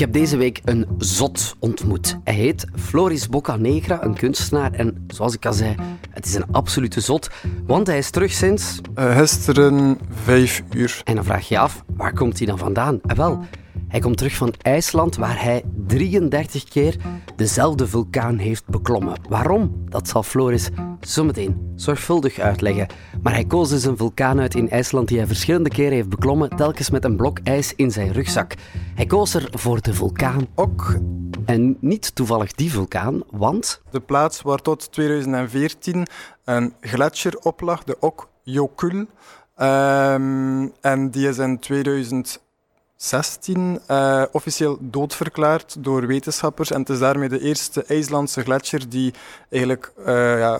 heb deze week een zot ontmoet. Hij heet Floris Boccanegra, een kunstenaar. En zoals ik al zei, het is een absolute zot. Want hij is terug sinds... Uh, gisteren vijf uur. En dan vraag je je af, waar komt hij dan vandaan? En wel, hij komt terug van IJsland, waar hij 33 keer dezelfde vulkaan heeft beklommen. Waarom? Dat zal Floris zometeen zorgvuldig uitleggen. Maar hij koos dus een vulkaan uit in IJsland die hij verschillende keren heeft beklommen, telkens met een blok ijs in zijn rugzak. Hij koos er voor de vulkaan Ok. En niet toevallig die vulkaan, want... De plaats waar tot 2014 een gletsjer op lag, de Ok Jokul. Um, en die is in 2000 16 uh, officieel doodverklaard door wetenschappers. En het is daarmee de eerste IJslandse gletsjer die eigenlijk uh, ja,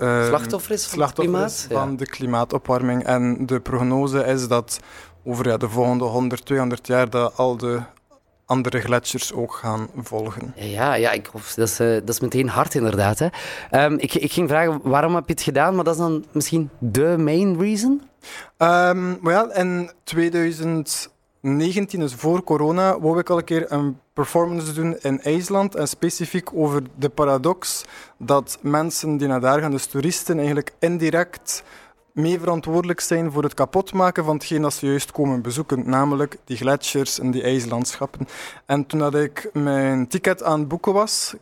uh, slachtoffer is van, slachtoffer klimaat? Van de klimaatopwarming. En de prognose is dat over ja, de volgende 100, 200 jaar dat al de andere gletsjers ook gaan volgen. Ja, ja ik, dat, is, dat is meteen hard inderdaad. Hè. Um, ik, ik ging vragen, waarom heb je het gedaan? Maar dat is dan misschien de main reason? Um, well, in 2000... 19, dus voor corona, wou ik al een keer een performance doen in IJsland. En specifiek over de paradox dat mensen die naar daar gaan, dus toeristen, eigenlijk indirect mee verantwoordelijk zijn voor het kapotmaken van hetgeen dat ze juist komen bezoeken, namelijk die gletsjers en die ijslandschappen. En toen dat ik mijn ticket aan het boeken was,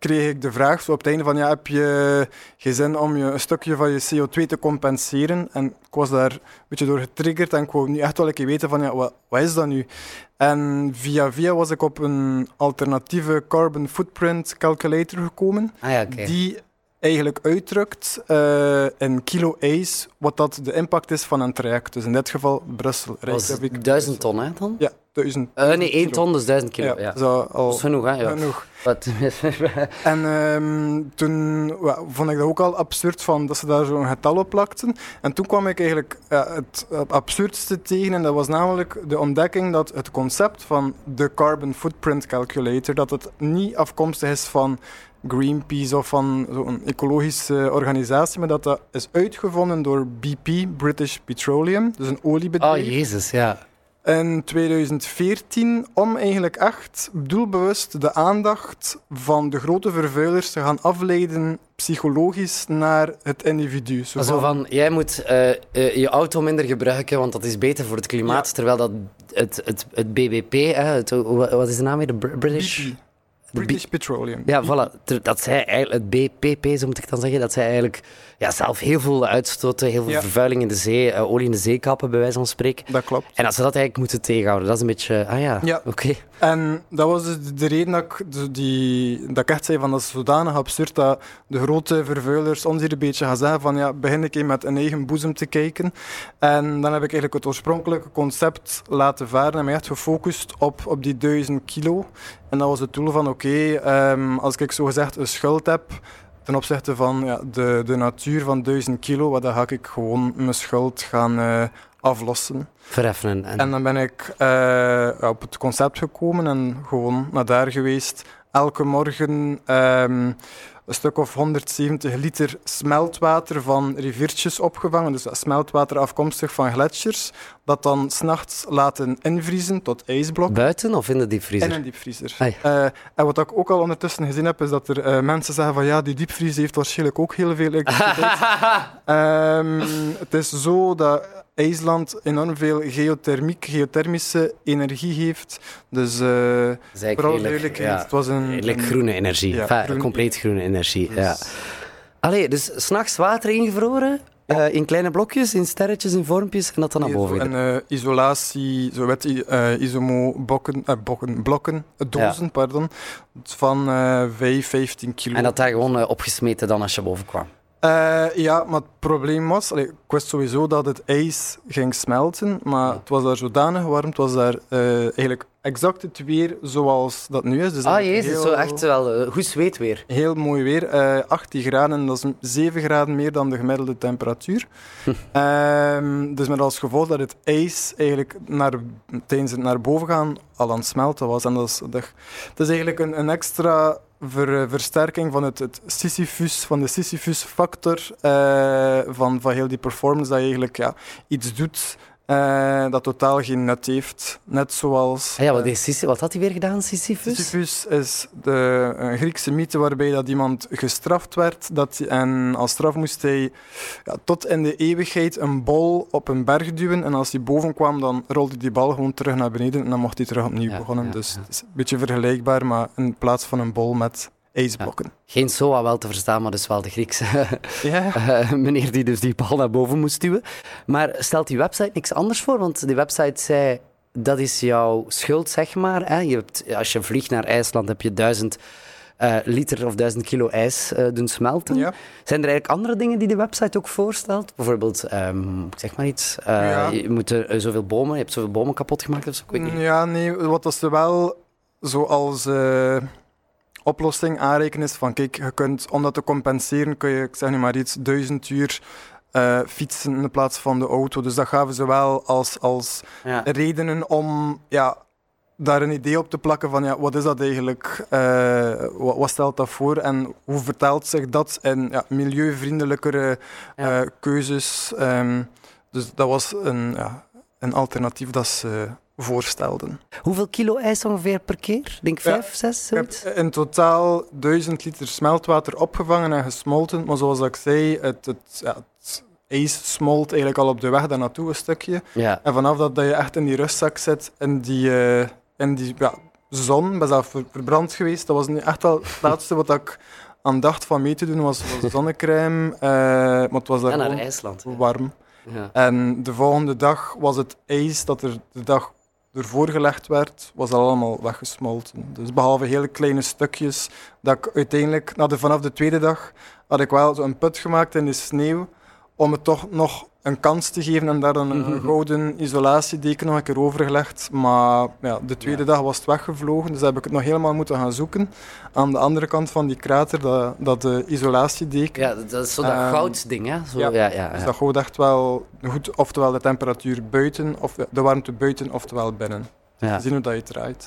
kreeg ik de vraag zo op het einde van ja, heb je geen zin om je een stukje van je CO2 te compenseren? En ik was daar een beetje door getriggerd en ik wou nu echt wel een keer weten van ja, wat, wat is dat nu? En via via was ik op een alternatieve carbon footprint calculator gekomen, ah ja, okay. die eigenlijk uitdrukt uh, in kilo ijs wat dat de impact is van een traject. Dus in dit geval Brussel. Reykjavik. Duizend ton, hè, dan? Ja, duizend. Uh, nee, één ton, dus duizend kilo. Ja, ja. Zo, al dat is genoeg, hè? Ja. Genoeg. en um, toen vond ik dat ook al absurd van dat ze daar zo'n getal op plakten. En toen kwam ik eigenlijk het absurdste tegen en dat was namelijk de ontdekking dat het concept van de Carbon Footprint Calculator, dat het niet afkomstig is van Greenpeace of van zo'n ecologische organisatie, maar dat dat is uitgevonden door BP, British Petroleum, dus een oliebedrijf. Oh, jezus, ja. In 2014 om eigenlijk echt doelbewust de aandacht van de grote vervuilers te gaan afleiden psychologisch naar het individu. Zo van, van jij moet uh, uh, je auto minder gebruiken, want dat is beter voor het klimaat, ja. terwijl dat het, het, het BBP, hè, het, wat is de naam weer? De British... BP. British Petroleum. Ja, voilà. Dat zij eigenlijk, het BPP, zo moet ik dan zeggen, dat zij eigenlijk ja, zelf heel veel uitstoten, heel veel ja. vervuiling in de zee, uh, olie in de zee kappen, bij wijze van spreken. Dat klopt. En dat ze dat eigenlijk moeten tegenhouden. Dat is een beetje, ah ja, ja. oké. Okay. En dat was dus de reden dat ik, die, dat ik echt zei van dat is zodanig absurd dat de grote vervuilers ons hier een beetje gaan zeggen van ja, begin ik met een eigen boezem te kijken. En dan heb ik eigenlijk het oorspronkelijke concept laten varen en mij echt gefocust op, op die duizend kilo. En dat was het doel van oké, okay, um, als ik zo gezegd een schuld heb ten opzichte van ja, de, de natuur van 1000 kilo, wat dan ga ik gewoon mijn schuld gaan uh, aflossen. Vereffenen. En... en dan ben ik uh, op het concept gekomen en gewoon naar daar geweest. Elke morgen um, een stuk of 170 liter smeltwater van riviertjes opgevangen. Dus smeltwater afkomstig van gletsjers. Dat dan s'nachts laten invriezen tot ijsblok. Buiten of in de diepvriezer? In een diepvriezer. Uh, en wat ik ook al ondertussen gezien heb, is dat er uh, mensen zeggen van ja, die diepvriezer heeft waarschijnlijk ook heel veel um, het is zo dat IJsland enorm veel geothermiek, geothermische energie heeft. Dus uh, vooral redelijk, ja, het was een... Redelijk groene energie. Ja, enfin, groen, compleet groene energie, dus. ja. Allee, dus s'nachts water ingevroren, uh, in kleine blokjes, in sterretjes, in vormpjes en dat dan naar boven. En uh, isolatie, zo wet uh, isomo bokken, bokken, blokken, dozen, ja. pardon, van 5, 15 kilo. En dat daar gewoon opgesmeten dan als je boven kwam? Uh, ja, maar het probleem was, allee, ik wist sowieso dat het ijs ging smelten, maar het was daar zodanig warm, het was daar uh, eigenlijk exact het weer zoals dat nu is. Dus ah jezus, heel, zo echt wel uh, goed zweet weer. Heel mooi weer, 18 graden, dat is 7 graden meer dan de gemiddelde temperatuur. um, dus met als gevolg dat het ijs eigenlijk naar, tijdens het naar boven gaan al aan het smelten was. En dat is, dat, dat is eigenlijk een, een extra ver, versterking van, het, het Sisyphus, van de Sisyphus-factor uh, van, van heel die performance, dat je eigenlijk ja, iets doet eh, dat totaal geen nut heeft. Net zoals... Ah ja, wat, eh, is Sisyphus- wat had hij weer gedaan, Sisyphus? Sisyphus is de, een Griekse mythe waarbij dat iemand gestraft werd dat, en als straf moest hij ja, tot in de eeuwigheid een bol op een berg duwen en als hij boven kwam dan rolde die bal gewoon terug naar beneden en dan mocht hij terug opnieuw Ja, begonnen. ja, dus het is een beetje vergelijkbaar, maar in plaats van een bol met ijsblokken. Geen SOA wel te verstaan, maar dus wel de Griekse Ja. eh, meneer die dus die bal naar boven moest duwen. Maar stelt die website niks anders voor? Want die website zei, dat is jouw schuld, zeg maar. Hè? Je hebt, als je vliegt naar IJsland, heb je duizend eh, liter of duizend kilo ijs eh, doen smelten. Ja. Zijn er eigenlijk andere dingen die de website ook voorstelt? Bijvoorbeeld, ik zeg maar iets, Ja. je moet er, zoveel bomen, je hebt zoveel bomen kapot gemaakt of zo. Ja, nee, wat dat ze wel zoals oplossing aanrekenen is van kijk, je kunt, om dat te compenseren kun je, ik zeg nu maar iets, duizend uur eh, fietsen in plaats van de auto. Dus dat gaven ze wel als, als Ja. redenen om ja, daar een idee op te plakken van ja, wat is dat eigenlijk, eh, wat, wat stelt dat voor en hoe vertaalt zich dat in ja, milieuvriendelijkere Ja. eh, keuzes. Ehm, dus dat was een, ja, een alternatief dat ze voorstelden. Hoeveel kilo ijs ongeveer per keer? Ik Denk Ja, vijf, zes, Ik heb zoiets? in totaal 1000 liter smeltwater opgevangen en gesmolten. Maar zoals ik zei, het, het, ja, het ijs smolt eigenlijk al op de weg daar naartoe een stukje. Ja. En vanaf dat, dat je echt in die rustzak zit, in die, eh, in die ja, zon, ben zelf ver- verbrand geweest. Dat was nu echt al het laatste wat ik aan dacht van mee te doen, was, was zonnecrème. eh, maar het was daar En naar IJsland. warm. Ja. En de volgende dag was het ijs dat er de dag ervoor gelegd werd, was al allemaal weggesmolten. Dus behalve hele kleine stukjes, dat ik uiteindelijk, na de, vanaf de tweede dag, had ik wel zo een put gemaakt in de sneeuw, om het toch nog een kans te geven en daar een, een gouden isolatiedeken nog een keer overgelegd. Maar ja, de tweede dag was het weggevlogen, dus heb ik het nog helemaal moeten gaan zoeken. Aan de andere kant van die krater, dat, dat de isolatiedeken. Ja, dat is zo dat Ehm, goudsding, hè? Zo, ja, ja. ja, Dus dat houdt echt wel goed, oftewel de temperatuur buiten, of de warmte buiten, oftewel binnen. Zien hoe dat je het draait.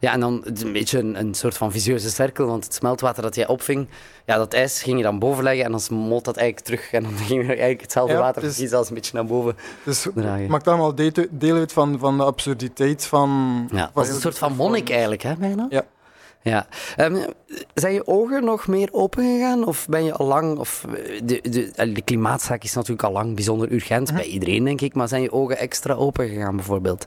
Ja. En dan een beetje een, een soort van visieuze cirkel, want het smeltwater dat jij opving, ja, dat ijs ging je dan boven leggen en dan smolt dat eigenlijk terug en dan ging je eigenlijk hetzelfde Ja, water is- precies als een beetje naar boven Dus draaien. het maakt allemaal deel, deel uit van, van de absurditeit van... Ja, dat is een soort van monnik eigenlijk, hè, bijna? Ja. Ja. Ehm, zijn je ogen nog meer open gegaan? Of ben je al lang... Of, eh, de, de, de klimaatzaak is natuurlijk al lang bijzonder urgent Mhm. bij iedereen, denk ik. Maar zijn je ogen extra open gegaan, bijvoorbeeld?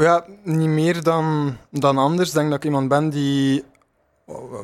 Ja, niet meer dan, dan anders. Ik denk dat ik iemand ben die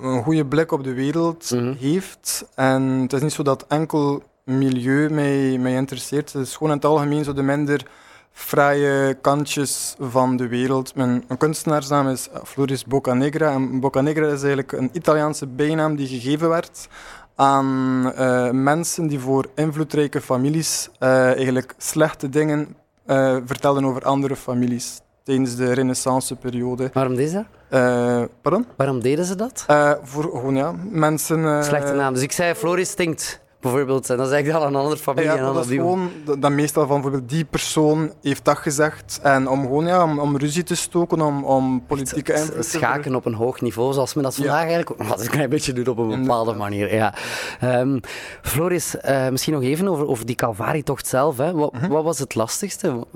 een goede blik op de wereld Mhm. heeft. En het is niet zo dat enkel milieu mij, mij interesseert. Het is gewoon in het algemeen zo de minder fraaie kantjes van de wereld. Mijn, kunstenaarsnaam is Floris Boccanegra. En Boccanegra is eigenlijk een Italiaanse bijnaam die gegeven werd aan eh, mensen die voor invloedrijke families eh, eigenlijk slechte dingen eh, vertelden over andere families tijdens de renaissance-periode. Waarom deden ze dat? Eh, pardon? Waarom deden ze dat? Eh, voor gewoon ja, mensen. eh, Slechte naam. Dus ik zei Floris stinkt, bijvoorbeeld. En dan zeg ik aan een andere familie. Ja, en dat is gewoon dat, meestal van bijvoorbeeld die persoon heeft dat gezegd. En om gewoon ja, om, om ruzie te stoken, om, om politieke invloed Schaken op een hoog niveau, zoals men dat Ja. vandaag eigenlijk ook een klein beetje doet op een bepaalde manier. Ja. Ehm, Floris, misschien nog even over, over die Calvarietocht zelf. Hè. Wat, Mhm. wat was het lastigste?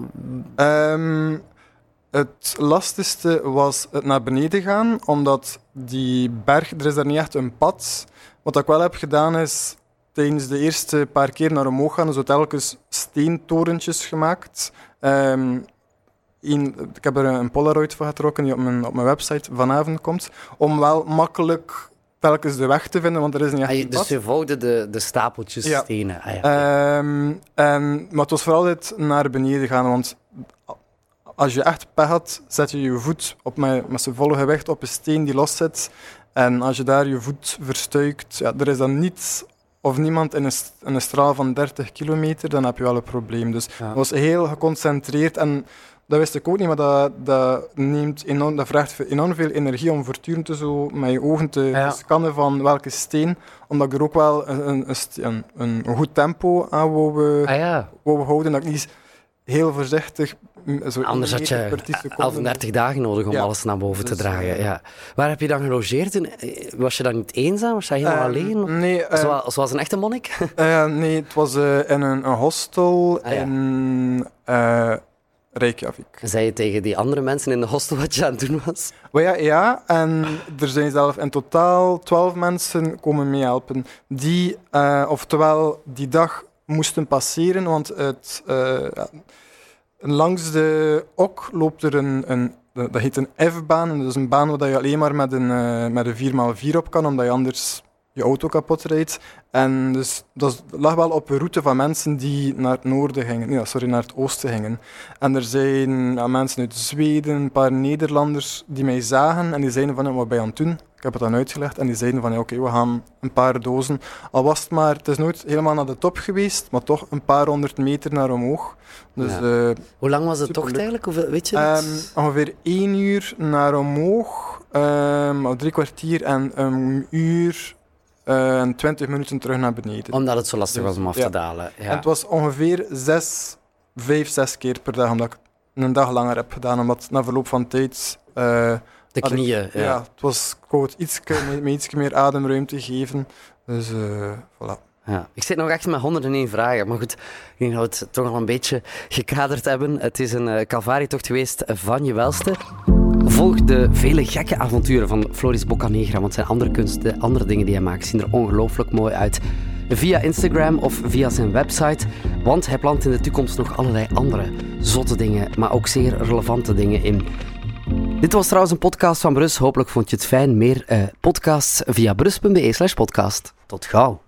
Ehm, het lastigste was het naar beneden gaan, omdat die berg, er is daar niet echt een pad. Wat ik wel heb gedaan is tijdens de eerste paar keer naar omhoog gaan, zo telkens steentorentjes gemaakt. Ehm, een- ik heb er een Polaroid van getrokken die op mijn, op mijn website vanavond komt, om wel makkelijk telkens de weg te vinden, want er is niet echt Ah, een dus pad. je volgde de, de stapeltjes Ja. stenen. Ah, ja. Ehm, en, maar het was vooral het naar beneden gaan, want als je echt pech had, zet je je voet op met, met zijn volle gewicht op een steen die los zit. En als je daar je voet verstuikt, ja, er is dan niets of niemand in een, in een straal van 30 kilometer, dan heb je wel een probleem. Dus Ja. het was heel geconcentreerd en dat wist ik ook niet, maar dat, dat, neemt enorm, dat vraagt enorm veel energie om voortdurend te zo met je ogen te Ja. scannen van welke steen, omdat ik er ook wel een, een, een, goed tempo aan wou, ah ja, wou houden, dat ik niet heel voorzichtig m, zo anders had je per 10 seconden- 38 dagen nodig om Ja. alles naar boven te Dus, dragen. eh, Ja. Waar heb je dan gelogeerd? In- eh, Was je dan niet eenzaam? Was je helemaal Ehm, alleen? Nee, eh, Zoals, zoals een echte monnik? eh, nee, het was eh, in een, een hostel Ah, ja. in, eh, Reykjavik. Zei je tegen die andere mensen in de hostel wat je aan het doen was? Maar ja, ja, en er zijn zelf in totaal twaalf mensen komen meehelpen die, oftewel die dag moesten passeren, want het, uh, langs de ok loopt er een, een dat heet een F-baan. Dat is een baan waar je alleen maar met een, uh, met een 4x4 op kan, omdat je anders je auto kapot rijdt. En dus dat lag wel op een route van mensen die naar het noorden gingen, nee, sorry, naar het oosten gingen. En er zijn ja, mensen uit Zweden, een paar Nederlanders die mij zagen en die zeiden van, wat ben je aan het doen? Ik heb het dan uitgelegd en die zeiden van, ja, oké, we gaan een paar dozen. Al was het maar, het is nooit helemaal naar de top geweest, maar toch een paar honderd meter naar omhoog. Dus, ja. uh, Hoe lang was de tocht eigenlijk? Hoeveel, weet je um, ongeveer één uur naar omhoog, um, drie kwartier en een uur uh, en 20 minuten terug naar beneden. Omdat het zo lastig was om af te dalen. Ja. En het was ongeveer zes, vijf, zes keer per dag, omdat ik een dag langer heb gedaan, omdat na verloop van tijd... Uh, de knieën, ik, ja. Het was, het iets, met, iets meer ademruimte geven. Dus uh, voilà. Ja. Ik zit nog echt met 101 vragen, maar goed, ik denk dat we het toch al een beetje gekaderd hebben. Het is een uh, geweest van je welste. Volg de vele gekke avonturen van Floris Boccanegra, want zijn andere kunsten, andere dingen die hij maakt, zien er ongelooflijk mooi uit. Via Instagram of via zijn website, want hij plant in de toekomst nog allerlei andere zotte dingen, maar ook zeer relevante dingen in. Dit was trouwens een podcast van Brus. Hopelijk vond je het fijn. Meer uh, podcasts via brus.be slash podcast. Tot gauw.